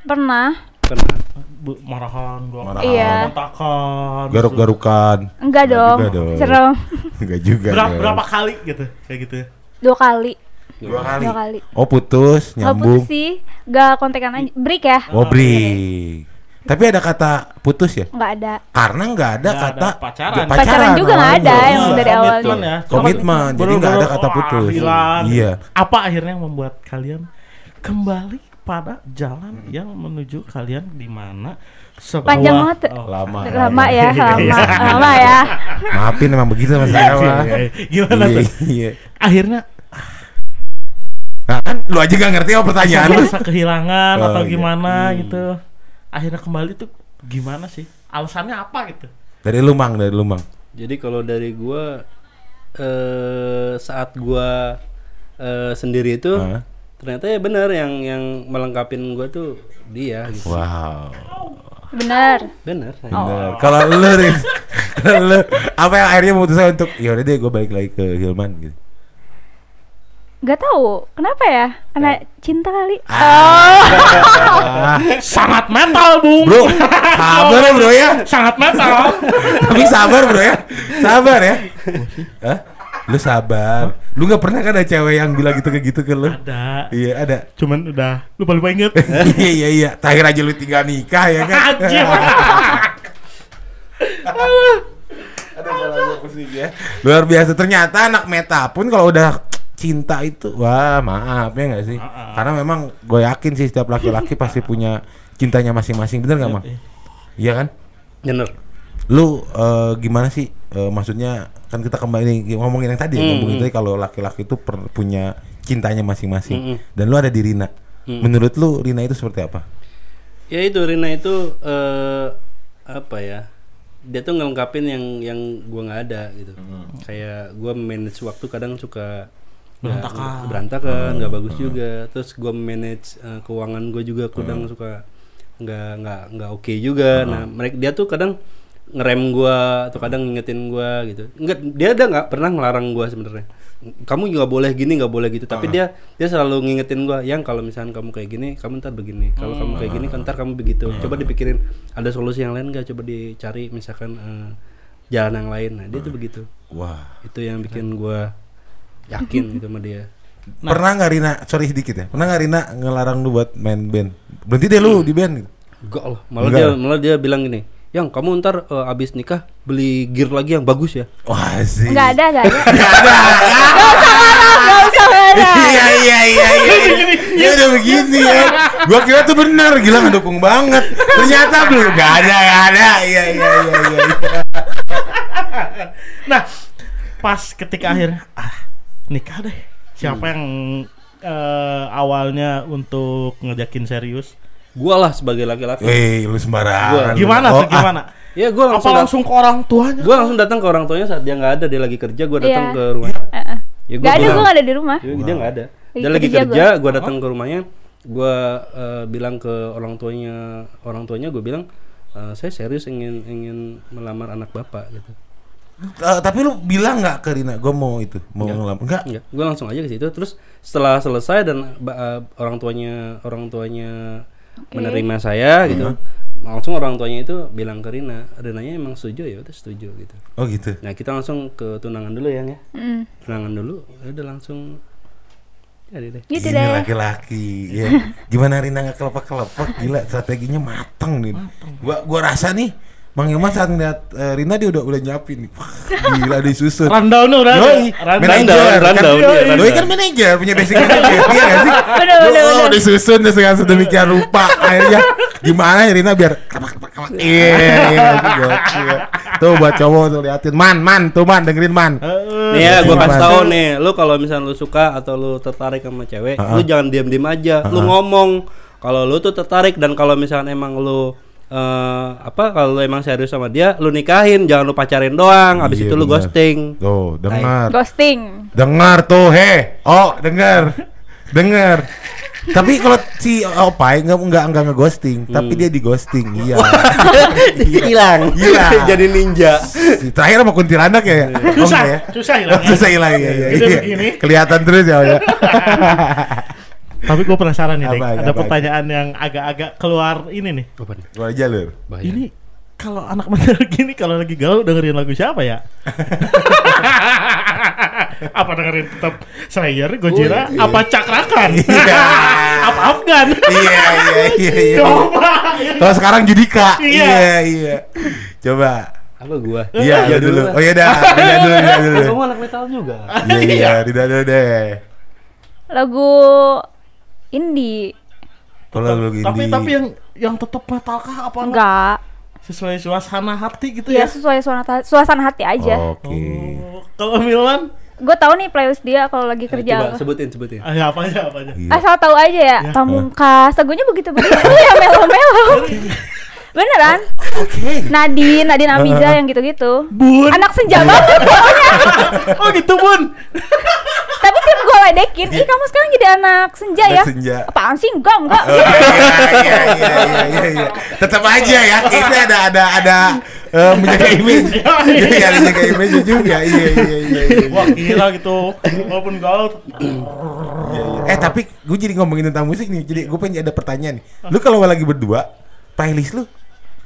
Pernah. pernah Bu, marahan gua Marahan. Iya. kontakan Garuk-garukan. Enggak dong. juga dong. Serem. (laughs) Enggak juga. berapa, dong. berapa kali gitu kayak gitu Dua kali. Dua kali. Dua kali. Oh, putus, nyambung. putus sih. Gak kontekan aja. Break ya? Oh, break. Tapi ada kata putus ya? Nggak ada. Karena nggak ada Nggak kata ada pacaran. Pacaran juga nggak ada, awalnya. emang dari Komitmen awalnya. ya Komitmen, jadi nggak ada kata putus. Iya. apa akhirnya yang membuat kalian kembali pada jalan yang menuju kalian di mana sebuah Panjang banget. Oh. Lama. Lama ya, (laughs) Iya. lama. Lama ya. Maafin emang begitu mas Iya, Dewa. iya. gimana Iya, tuh iya. akhirnya Nah, kan lu aja gak ngerti apa pertanyaan lu. merasa kehilangan Oh, atau iya. gimana gitu akhirnya kembali tuh gimana sih alasannya apa gitu Dari Lumang, dari Lumang. jadi kalau dari gua eh saat gua eh, sendiri itu Hah? ternyata ya benar yang yang melengkapin gua tuh dia gitu Wow. Bener. benar saya. Bener. Kalau lu (laughs) kalau lu apa yang akhirnya memutuskan untuk ya udah deh gue balik lagi ke Hilman gitu. Gak tahu. Kenapa ya? Karena cinta kali. Oh. Ah, (laughs) sangat metal bung bro, sabar ya bro ya. sangat metal Tapi sabar bro ya. Sabar ya. Hah? Lu sabar. Lu nggak pernah kan ada cewek yang bilang gitu ke gitu ke lu? ada Iya ada. cuman udah lupa lupa inget (laughs) iya iya iya. Terakhir aja lu tinggal nikah ya kan. Anjir. (laughs) Aduh, ya. Luar biasa ternyata anak meta pun kalau udah cinta itu. Wah maaf ya nggak sih? Karena memang gue yakin sih setiap laki-laki (laughs) pasti punya cintanya masing-masing. Bener nggak mang iya. Kan? Bener. Lu eh, gimana sih Eh, maksudnya kan kita kembali ngomongin yang tadi ya, Hmm, ngomongin hmm. tadi kalau laki-laki itu per- punya cintanya masing-masing. Hmm, hmm. dan lu ada di Rina. Hmm. menurut lu Rina itu seperti apa? Ya itu Rina itu eh apa ya dia tuh ngelengkapin yang yang gua nggak ada gitu. Kayak gua manage waktu kadang suka Berantakan. berantakan nggak bagus juga. Terus gua manage eh, keuangan gue juga kadang suka nggak nggak nggak oke juga. Nah mereka dia tuh kadang ngerem gua atau kadang ngingetin gua gitu. Enggak dia ada nggak pernah ngelarang gua sebenarnya. Kamu nggak boleh gini nggak boleh gitu. Tapi dia dia selalu ngingetin gua yang kalau misalnya kamu kayak gini kamu ntar begini. Kalau kamu kayak gini kan ntar kamu begitu. Coba dipikirin ada solusi yang lain nggak? Coba dicari misalkan eh, jalan yang lain. Nah dia tuh begitu. Wah. itu yang bikin gua yakin gitu sama dia Pernah nggak Rina, sorry sedikit ya. Pernah nggak Rina ngelarang lu buat main band? Berhenti deh lu di band gitu. enggak lah malah Enggak. dia malah dia bilang gini yang kamu ntar eh, abis nikah beli gear lagi yang bagus ya Wah sih. Nggak ada, nggak ada. (laughs) Nggak ada. Nggak usah marah, nggak usah marah. (laughs) Iya iya iya iya. Ya udah begini ya. Gua kira tuh bener, gila ngedukung banget. Ternyata belum. Gak ada, gak ada. Iya iya iya iya. iya. (laughs) Nah, pas ketika akhirnya ah nikah deh. Siapa yang eh, awalnya untuk ngejakin serius? gua lah sebagai laki-laki Weh, lu sembarangan. Gimana Oh, tuh gimana? ya gua Apa langsung dat- langsung ke orang tuanya? gua langsung datang ke orang tuanya saat dia nggak ada dia lagi kerja gua datang Iya. ke rumah Heeh. Ya, gua Nggak ada, gue nggak ada di rumah. Dia, dia nggak ada. Lagi Dia lagi kerja kerja, gua datang ke rumahnya, gua eh, bilang ke orang tuanya, orang tuanya gue bilang "Eh, saya serius ingin ingin melamar anak bapak gitu. Eh, tapi lu bilang nggak ke Rina, gue mau itu, mau ngelamar. Enggak. Enggak, gue langsung aja ke situ. Terus setelah selesai dan eh, orang tuanya orang tuanya menerima saya gitu, langsung orang tuanya itu bilang ke Rina, Rinanya emang setuju ya, udah setuju gitu. Oh gitu. Nah kita langsung ke tunangan dulu ya, ya. Mm. tunangan dulu, ya udah langsung jadi deh. Gitu deh. laki-laki ya. (laughs) Gimana Rina nggak kelepek-kelepek gila strateginya mateng nih. Gua gua rasa nih Bang Ilman saat ngeliat eh, Rina dia udah udah nyiapin nih. Wah, gila disusun. Rundown udah. Yoi, Rundown. manajer kan. rundown, iya, Doi rundown. kan manajer punya basic manajer, (laughs) iya gak sih? Bener, bener, Oh, bener. disusun dengan sedemikian rupa. Akhirnya gimana ya Rina biar kepak kepak. Iya, iya, gokil. Tuh buat cowok tuh liatin. Man, man, tuh man dengerin man. Nih ya, gue Gimana? kasih tahu nih, lu kalau misalnya lu suka atau lu tertarik sama cewek, lu jangan diam-diam aja, lu ngomong kalau lu tuh tertarik dan kalau misalnya emang lu eh, apa kalau lu emang serius sama dia, lu nikahin, jangan lu pacarin doang, abis Iya, itu lu ghosting. Tuh, dengar. Ghosting. Dengar tuh, he. Oh, dengar. dengar. Tapi kalau si Opai nggak nggak nggak ngeghosting, tapi dia di ghosting. (laughs) Iya. Hilang. Hilang. (laughs) Jadi ninja. Terakhir sama kuntilanak ya. Oh, Susah, ya? susah hilang. Susah hilang ya. ya, iya. begini. Kelihatan terus ya. ya. (laughs) Tapi gue penasaran nih, Apa, apa, Ada apa? pertanyaan yang agak-agak keluar ini nih. Apa nih? Gua aja lur. Bahaya. Ini kalau anak muda gini kalau lagi galau dengerin lagu siapa ya? (laughs) apa dengerin tetap Slayer, Gojira, iya. apa Cakrakan? Iya. (laughs) apa Afgan? Iya iya iya. (laughs) iya. Coba. Kalau sekarang Judika. Iya. Iya iya. Coba. Apa gua? Iya, Iya iya dulu. dulu. Oh iya dah. Tidak dulu, tidak dulu. Kamu anak metal juga. Iya iya, tidak dulu deh. Lagu indie. Kalau lagu Tapi indie. tapi yang yang tetap metal kah apa enggak? Sesuai suasana hati gitu Ya ya. sesuai suasana, suasana hati aja. Oke. Oh, kalau Milan Gue tahu nih playlist dia kalau lagi Ayo, kerja. Coba apa. sebutin sebutin. ah, ya, apa aja apa aja. Iya. Asal tahu aja ya, Ya. Pamungkas. Lagunya begitu-begitu (laughs) ya melo-melo. Beneran? Oke. Nadine, Nadine Amiza yang gitu-gitu. Bun. Anak senja banget pokoknya. (laughs) Oh gitu, Bun. Tapi tiap gue ledekin, ih kamu sekarang jadi anak senja Anak ya? senja. Apaan sih? Enggak, enggak. Oh, iya, iya, iya, iya, iya, iya. Tetap aja ya, kita ada ada ada eh, menjaga image. (laughs) Iya, iya, menjaga image juga. Iya, iya, iya, iya. Wah gila gitu. Walaupun galau. Eh tapi gue jadi ngomongin tentang musik nih. Jadi gue pengen ada pertanyaan nih. Lu kalau lagi berdua, playlist lu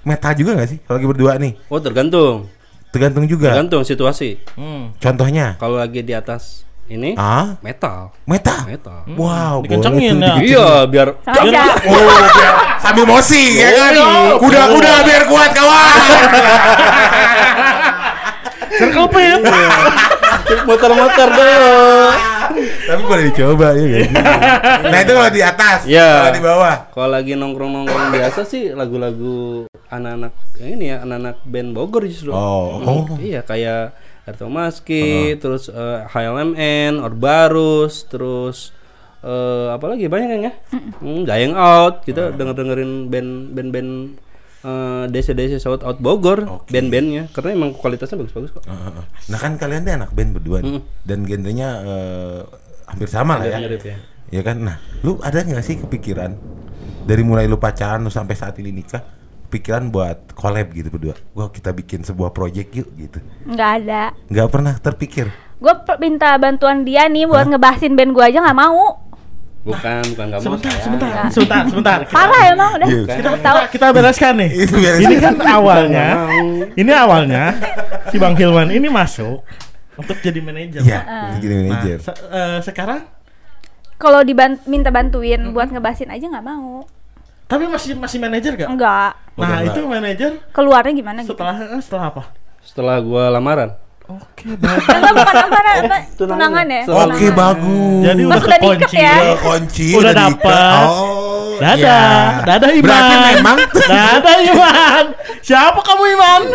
metal juga gak sih? Kalau lagi berdua nih, Oh tergantung, tergantung juga. tergantung situasi. Hmm. Contohnya, Kalau lagi di atas ini ah, metal, metal. metal. Wow, Dikencengin ya. dikencengin. Iya, biar aja. Oh, biar sambil mosi ya kan? Kuda-kuda biar kuat kawan. Circle pit. Motor-motor dong. Tapi boleh dicoba ya kan? (laughs) Nah itu kalau di atas, Iya. kalau di bawah. Kalau lagi nongkrong-nongkrong biasa sih lagu-lagu anak-anak eh, ini ya anak-anak band Bogor justru. Oh, Hmm, oh. Iya kayak Erto Maski, terus eh, HLMN, Orbarus, terus eh apa lagi banyak kan ya? Hmm, Dying Out, kita denger dengerin band band band eh, desa desa South Out Bogor, Oke. band-bandnya karena emang kualitasnya bagus-bagus kok. Heeh. Nah kan kalian tuh anak band berdua nih. dan genrenya eh, hampir sama lah ya. Mirip ya. Ya kan. Nah, lu ada nggak sih kepikiran dari mulai lu pacaran lu sampai saat ini nikah, pikiran buat collab gitu berdua? Wah kita bikin sebuah project yuk gitu. Enggak ada. Nggak pernah terpikir. gue minta bantuan dia nih buat ngebahasin band gue aja nggak mau Bukan, bukan mau. Sebentar, sayang. sebentar, sebentar, sebentar. (laughs) parah emang udah Iya. kita tahu Kita bereskan nih. Ini kan awalnya, ini awalnya si Bang Hilman ini masuk untuk jadi manajer. Iya, Pak. itu jadi Nah, manajer. se- eh, sekarang kalau diban minta bantuin buat ngebahasin aja nggak mau tapi masih masih manajer gak? enggak Nah, enggak. itu manajer keluarnya gimana gitu setelah eh, setelah apa? Setelah gua lamaran. Oke, (laughs) bagus. enggak bukan apa apa tunangan ya Oke, bagus. Jadi udah kekunci. ya? Udah kunci, Udah dapet. Oh, Dadah, iya. dadah Iman. Berarti memang dadah Iman. Siapa kamu Iman? (laughs)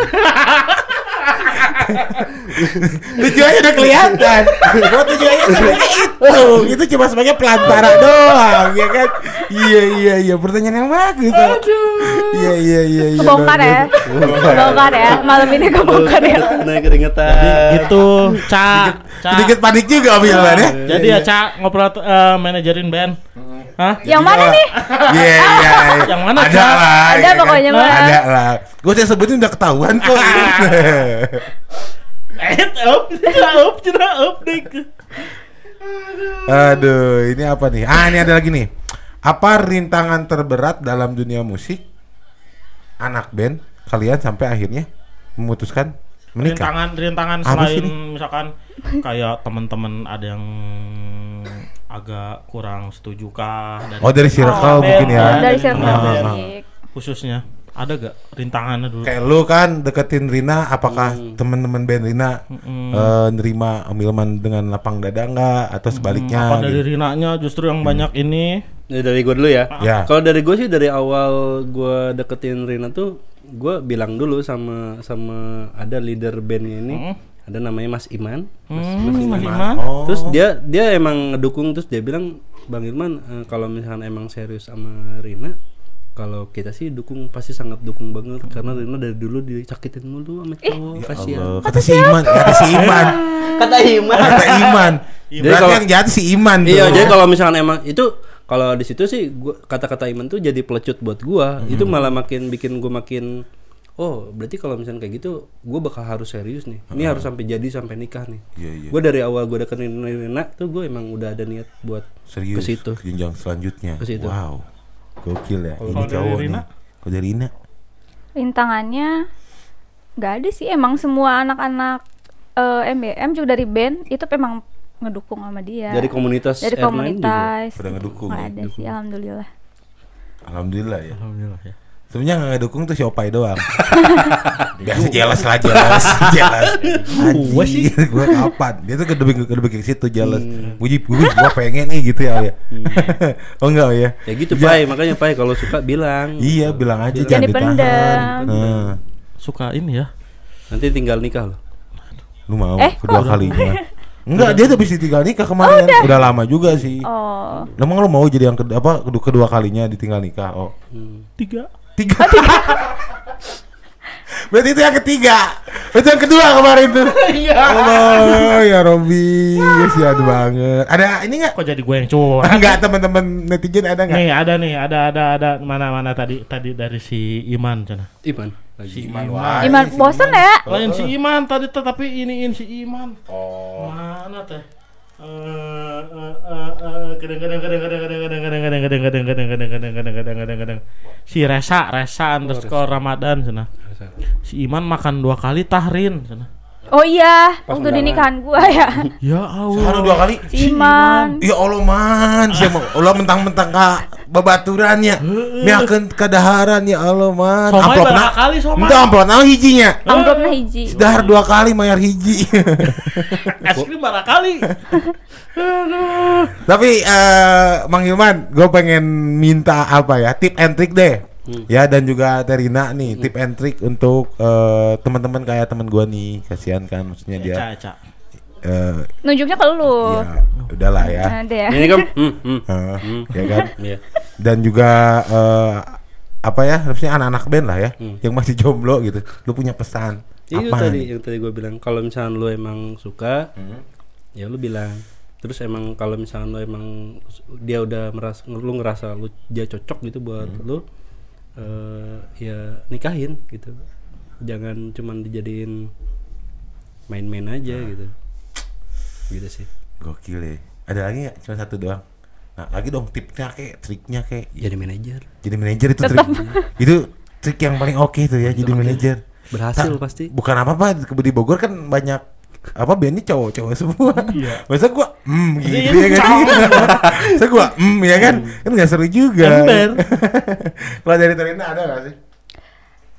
tujuannya udah kelihatan. Gua tujuannya sebenarnya itu. Itu cuma sebagai pelantara doang, ya kan? Iya, iya, iya. Pertanyaan yang bagus. Iya, iya, iya, iya. kebongkar ya kebongkar ya malam ini kebongkar ya Naik keringetan. gitu, Ca. Sedikit panik juga Om Ilman ya. Jadi ya Ca ngobrol eh, manajerin band. Hah? yang mana nih (laughs) Iya, iya. iya. (laughs) Yang mana, Ada lah. Ada ya kan? pokoknya mah. Ada lah. Gue yang sebutin udah ketahuan kok. (laughs) Eh, up, up, cina up deh. Aduh, ini apa nih? Ah, ini ada lagi nih. Apa rintangan terberat dalam dunia musik anak band kalian sampai akhirnya memutuskan menikah? Rintangan, rintangan Apa selain misalkan kayak teman-teman ada yang agak kurang setuju kah dari Oh, dari circle Oh, mungkin ya. dari Ah, circle ah, ah. musik khususnya ada gak rintangannya dulu? Kayak lu kan deketin Rina, apakah teman-teman band Rina Mm-mm. eh, nerima Om Ilman dengan lapang dada enggak atau sebaliknya? Apa dari gitu? Rinanya justru yang banyak ini? Ya, dari gue dulu ya. Ya. Kalau dari gue sih dari awal gue deketin Rina tuh gue bilang dulu sama sama ada leader bandnya ini Mm. Ada namanya Mas Iman. Hmm, Mas Iman. Oh. Terus dia dia emang ngedukung terus dia bilang Bang Irman eh, kalau misalkan emang serius sama Rina kalau kita sih dukung pasti sangat dukung banget karena Rina dari dulu disakitin mulu sama cowok kasihan. Allah, kata si Iman, kata si Iman, Kata Iman. kata Iman. Jadi Berarti kalau- yang jahat si Iman tuh. Iya, jadi kalau misalkan emang itu kalau di situ sih kata-kata Iman tuh jadi pelecut buat gua. Hmm. Itu malah makin bikin gua makin oh, berarti kalau misalkan kayak gitu gua bakal harus serius nih. Ini harus sampai jadi sampai nikah nih. Iya, iya. Gua dari awal gua deketin Rina tuh gua emang udah ada niat buat serius ke situ. ke jenjang selanjutnya. Ke situ. Wow, gokil ya. Ini cowok nih. Kalau dari Rina? rintangannya nggak ada sih emang semua anak-anak eh, MBM juga dari band itu memang ngedukung sama dia Dari komunitas dari komunitas Pada ngedukung nggak ya, ada sih alhamdulillah Alhamdulillah ya. Alhamdulillah ya. Sebenarnya nggak ngedukung tuh si Opai doang. (laughs) Biasa jelas lah jelas, (laughs) jelas. Gua sih. (laughs) Gua kapan? Dia tuh kedebing kedebing ke situ jelas. Gue gue gua pengen nih gitu ya. ya. oh enggak ya? Ya gitu, Pai. Makanya Pai kalau suka bilang. Iya bilang aja Bilang. jangan Jangan ditahan. dipendam. Nah, Suka ini ya. Nanti tinggal nikah loh. lu mau Eh, kedua kalinya? Enggak, dia tuh habis ditinggal nikah kemarin. udah. lama juga sih. oh Emang lu mau jadi yang kedua apa kedua, kedua kalinya ditinggal nikah? Oh. Hmm. Tiga. Tiga. (laughs) Berarti itu yang ketiga. Itu yang kedua kemarin tuh. Iya. Allah ya Robi, kasihan banget. Ada ini enggak? Kok jadi gue yang curhat? (laughs) Enggak teman-teman netizen ada enggak? Nih ada nih, ada ada ada mana mana tadi tadi dari si Iman sana. Iman lagi. Iman Iman bosen ya Lain si Iman tadi tetapi iniin si Iman. Oh. Mana teh? Eh, eh, eh, eh, kadang-kadang kadang-kadang kadang-kadang kadang-kadang kadang-kadang kadang-kadang kadang-kadang kadang-kadang kadang si Resa Resa underscore Ramadan sana. Si Iman makan dua kali tahrin sana. Oh iya Pas waktu di nikahan gua ya (laughs) Ya Sehari Allah. dua kali. Iman Ya Allah man, siapa (laughs) Allah mentang-mentang ka babaturannya. Miakeun kadaharan ya Allah man. Somai Amplopna. berapa kali somai? Entah amplop naon hijinya. amplopnya hiji Dahar dua kali mayar hiji. (laughs) Es krim berapa kali? Aduh. Tapi eh Mang Hilman, gue pengen minta apa ya? Tip and trick deh. Ya dan juga Terina nih, tip and trick untuk eh, teman-teman kayak teman gua nih. Kasihan kan maksudnya dia Eca, Eca. eh nunjuknya ke lu ya udahlah ya. ada ya Ini kan hmm, hmm. (laughs) Eh, ya kan? (laughs) Iya. Dan juga eh apa ya? Harusnya anak-anak band lah ya yang masih jomblo gitu. Lu punya pesan Itu apa tadi nih? yang tadi gue bilang kalau misalnya lu emang suka, Hmm. ya lu bilang. Terus emang kalau misalnya lu emang dia udah merasa lu ngerasa lu dia cocok gitu buat Hmm. lu eh ya nikahin gitu. Jangan cuman dijadiin main-main aja Nah. gitu. gitu sih Gokil ya. Ada lagi nggak? Cuma satu doang. Nah, lagi dong tipnya kayak triknya kayak jadi manajer jadi manajer itu trik. itu trik yang paling oke tuh ya jadi manajer. berhasil Ta- pasti Bukan apa-apa di Bogor kan banyak apa bandnya cowok-cowok semua. Masa gua hmm gitu ya kan. (laughs) Masa gua hmm ya kan. Kan nggak seru juga. Ember. (laughs) Kalau dari Tarina ada gak sih?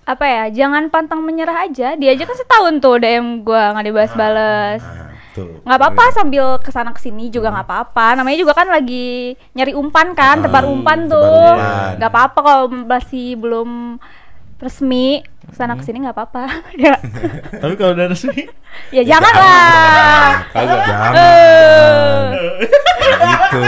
apa ya jangan pantang menyerah aja dia aja kan setahun tuh DM gua nggak dibales-bales Nah, tuh. nggak apa-apa sambil ke sana ke sini juga nggak apa-apa namanya juga kan lagi nyari umpan kan tebar umpan tebar tuh umpan. nggak apa-apa kalau masih belum resmi ke sana ke sini nggak apa-apa (laughs) ya (laughs) Tapi kalau udah resmi ya jangan lah (laughs) kagak Jangan. Eh, gitu.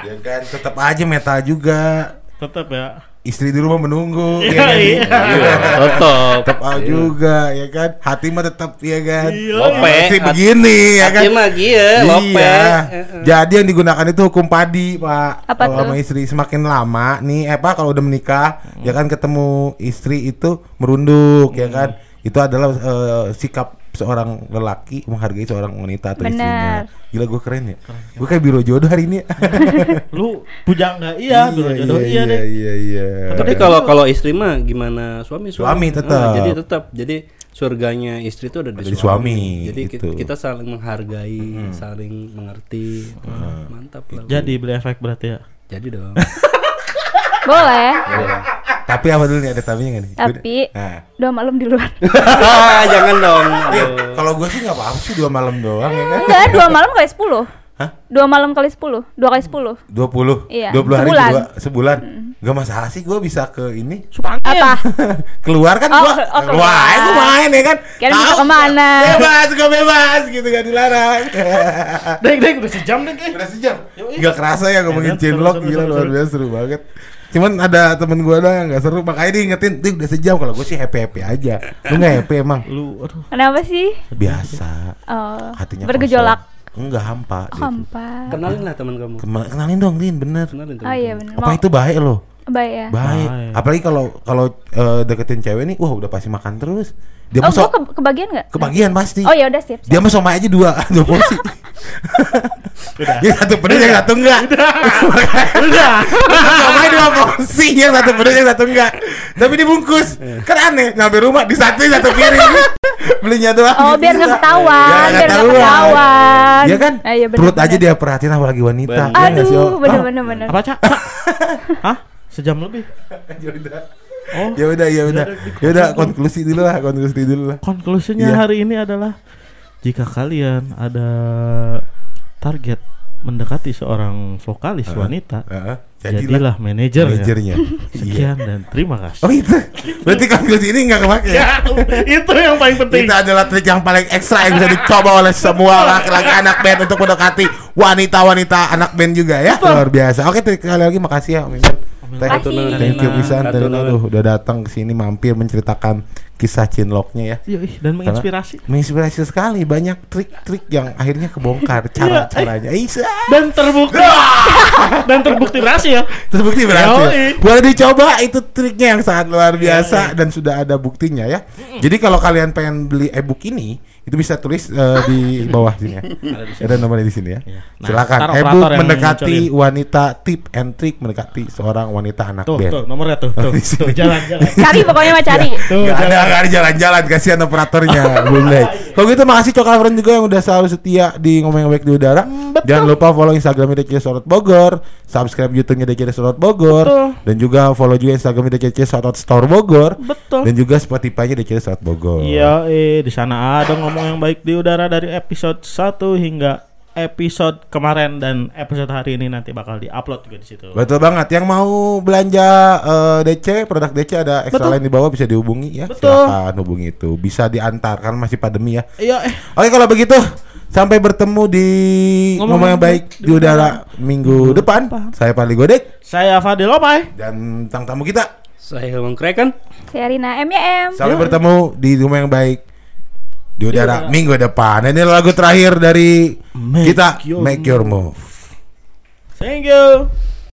Ya kan tetap aja meta juga. tetap ya. Istri di rumah menunggu Iya, (laughs) ya kan? iya. tetap Tetap aja juga ya kan. Hati mah tetap ya kan. Iya. Lope. Hati- begini ya kan. Hati mah iya, lope. Iya. Jadi yang digunakan itu hukum padi, Pak. Apa kalau sama istri semakin lama nih, eh Pak kalau udah menikah, ya kan ketemu istri itu merunduk, ya kan. Itu adalah eh, sikap seorang lelaki menghargai seorang wanita atau istrinya. Gila gue keren ya. Gue kayak biro jodoh hari ini. (laughs) Lu pujangga iya, biro jodoh iya, deh. Iya, iya. Tapi kalau kalau istri mah gimana suami Suami tetap. Ah, jadi tetap. Jadi surganya istri itu ada di, Ada suami. suami, Jadi gitu. kita saling menghargai, saling mengerti. Mantap lah. Jadi beli efek berarti ya. Jadi dong. (laughs) boleh Tapi apa dulu nih ada tapinya nggak nih? tapi Nah. dua malam di luar (laughs) Jangan dong. Iya, Aduh. kalau gue sih nggak apa-apa sih dua malam doang ya kan. enggak dua malam kali sepuluh Hah? dua malam kali sepuluh dua kali sepuluh 20 Iya, 20 hari sebulan. dua, sebulan. Gak masalah sih gue bisa ke ini apa (laughs) keluar kan Oh, gua oh, keluar gua keluar. main ya kan Kirain bisa Tahu, ke mana. bebas gue bebas gitu gak dilarang Dek, dek udah sejam deh, dek. udah sejam gak kerasa ya ngomongin Ya cinlok gila luar biasa seru banget cuman ada temen gue doang yang gak seru makanya diingetin Dik udah sejam. Kalau gue sih happy happy aja. Lu gak happy emang? Lu aduh. kenapa sih? Biasa. Oh, hatinya bergejolak. kosong. enggak hampa oh, gitu. hampa. Kenalin lah teman kamu. Kema- kenalin dong Lin bener. Kenalin oh iya benar apa itu baik loh baik ya baik Baik. apalagi kalau kalau eh, deketin cewek nih wah udah pasti makan terus dia oh so- ke kebagian nggak kebagian pasti oh ya udah siap, siap. dia mah somai aja dua (laughs) dua porsi yang satu pedes yang satu enggak Udah. (laughs) somai dua porsi yang satu pedes yang satu enggak tapi dibungkus kan aneh nyampe rumah di satu satu piring belinya doang Oh biar nggak ketahuan, Ya, biar nggak ketahuan. Iya kan? Ah, iya, bener, Perut aja dia perhatiin apalagi wanita. Iya Oh? Aduh, bener bener bener. Apa? Cak? (laughs) Hah? Sejam lebih. (laughs) Ya udah. Oh. Ya udah, ya udah. Ya udah, konklusi dulu lah, konklusi dulu lah. Konklusinya Iya. hari ini adalah jika kalian ada target mendekati seorang vokalis wanita, Heeh. jadilah manajer manajernya. (laughs) Sekian dan terima kasih. Oh itu. Berarti konklusi ini nggak kepake ya? itu yang paling penting. Itu adalah trik yang paling ekstra yang bisa dicoba oleh semua laki-laki anak band untuk mendekati wanita-wanita anak band juga ya. Luar biasa. Oke, sekali lagi makasih ya, Om. Makasih. thank you pisan aduh udah datang ke sini mampir menceritakan kisah cinloknya ya. Yoi, dan menginspirasi Menginspirasi sekali banyak trik-trik yang akhirnya kebongkar cara-caranya. Isa. dan terbukti dan terbukti berhasil. Terbukti berhasil. Yoi. Boleh dicoba itu triknya yang sangat luar biasa dan sudah ada buktinya ya. Jadi kalau kalian pengen beli ebook ini itu bisa tulis eh, di (laughs) bawah sini ya. Ada nomornya di sini ya. Nah, Silakan yang mendekati munculin. wanita tip and trick mendekati seorang wanita anak Tuh, band. tuh nomornya tuh, tuh, Di sini. tuh jalan, jalan. (laughs) Cari pokoknya mah cari. Tuh, Gak ada, jalan. gak ada jalan-jalan kasihan operatornya (laughs) Boleh Kalau gitu makasih Coklat Friend juga yang udah selalu setia di ngomong baik di udara Jangan lupa follow Instagramnya DCC Sorot Bogor Subscribe Youtube-nya DCC Sorot Bogor Betul. Dan juga follow juga Instagramnya DCC Sorot Store Bogor Betul. Dan juga Spotify-nya DCC Sorot Bogor Iya, eh di sana ada ngomong yang baik di udara dari episode 1 hingga episode kemarin dan episode hari ini nanti bakal diupload juga di situ. Betul banget Yang mau belanja eh, DC Produk DC ada extra Betul. line di bawah bisa dihubungi ya Betul. Silakan hubungi itu Bisa diantar kan masih pandemi ya Iya, eh Oke kalau begitu sampai bertemu di Ngomong ngomong yang baik di udara minggu depan. Saya Pali Godek saya Fadil Opai. dan tang tamu kita. Saya Hilman Kreken. Saya Rina M ya M. Sampai bertemu di ngomong yang baik di udara minggu depan. Ini lagu terakhir dari Make kita Your Make Your Move. Thank you.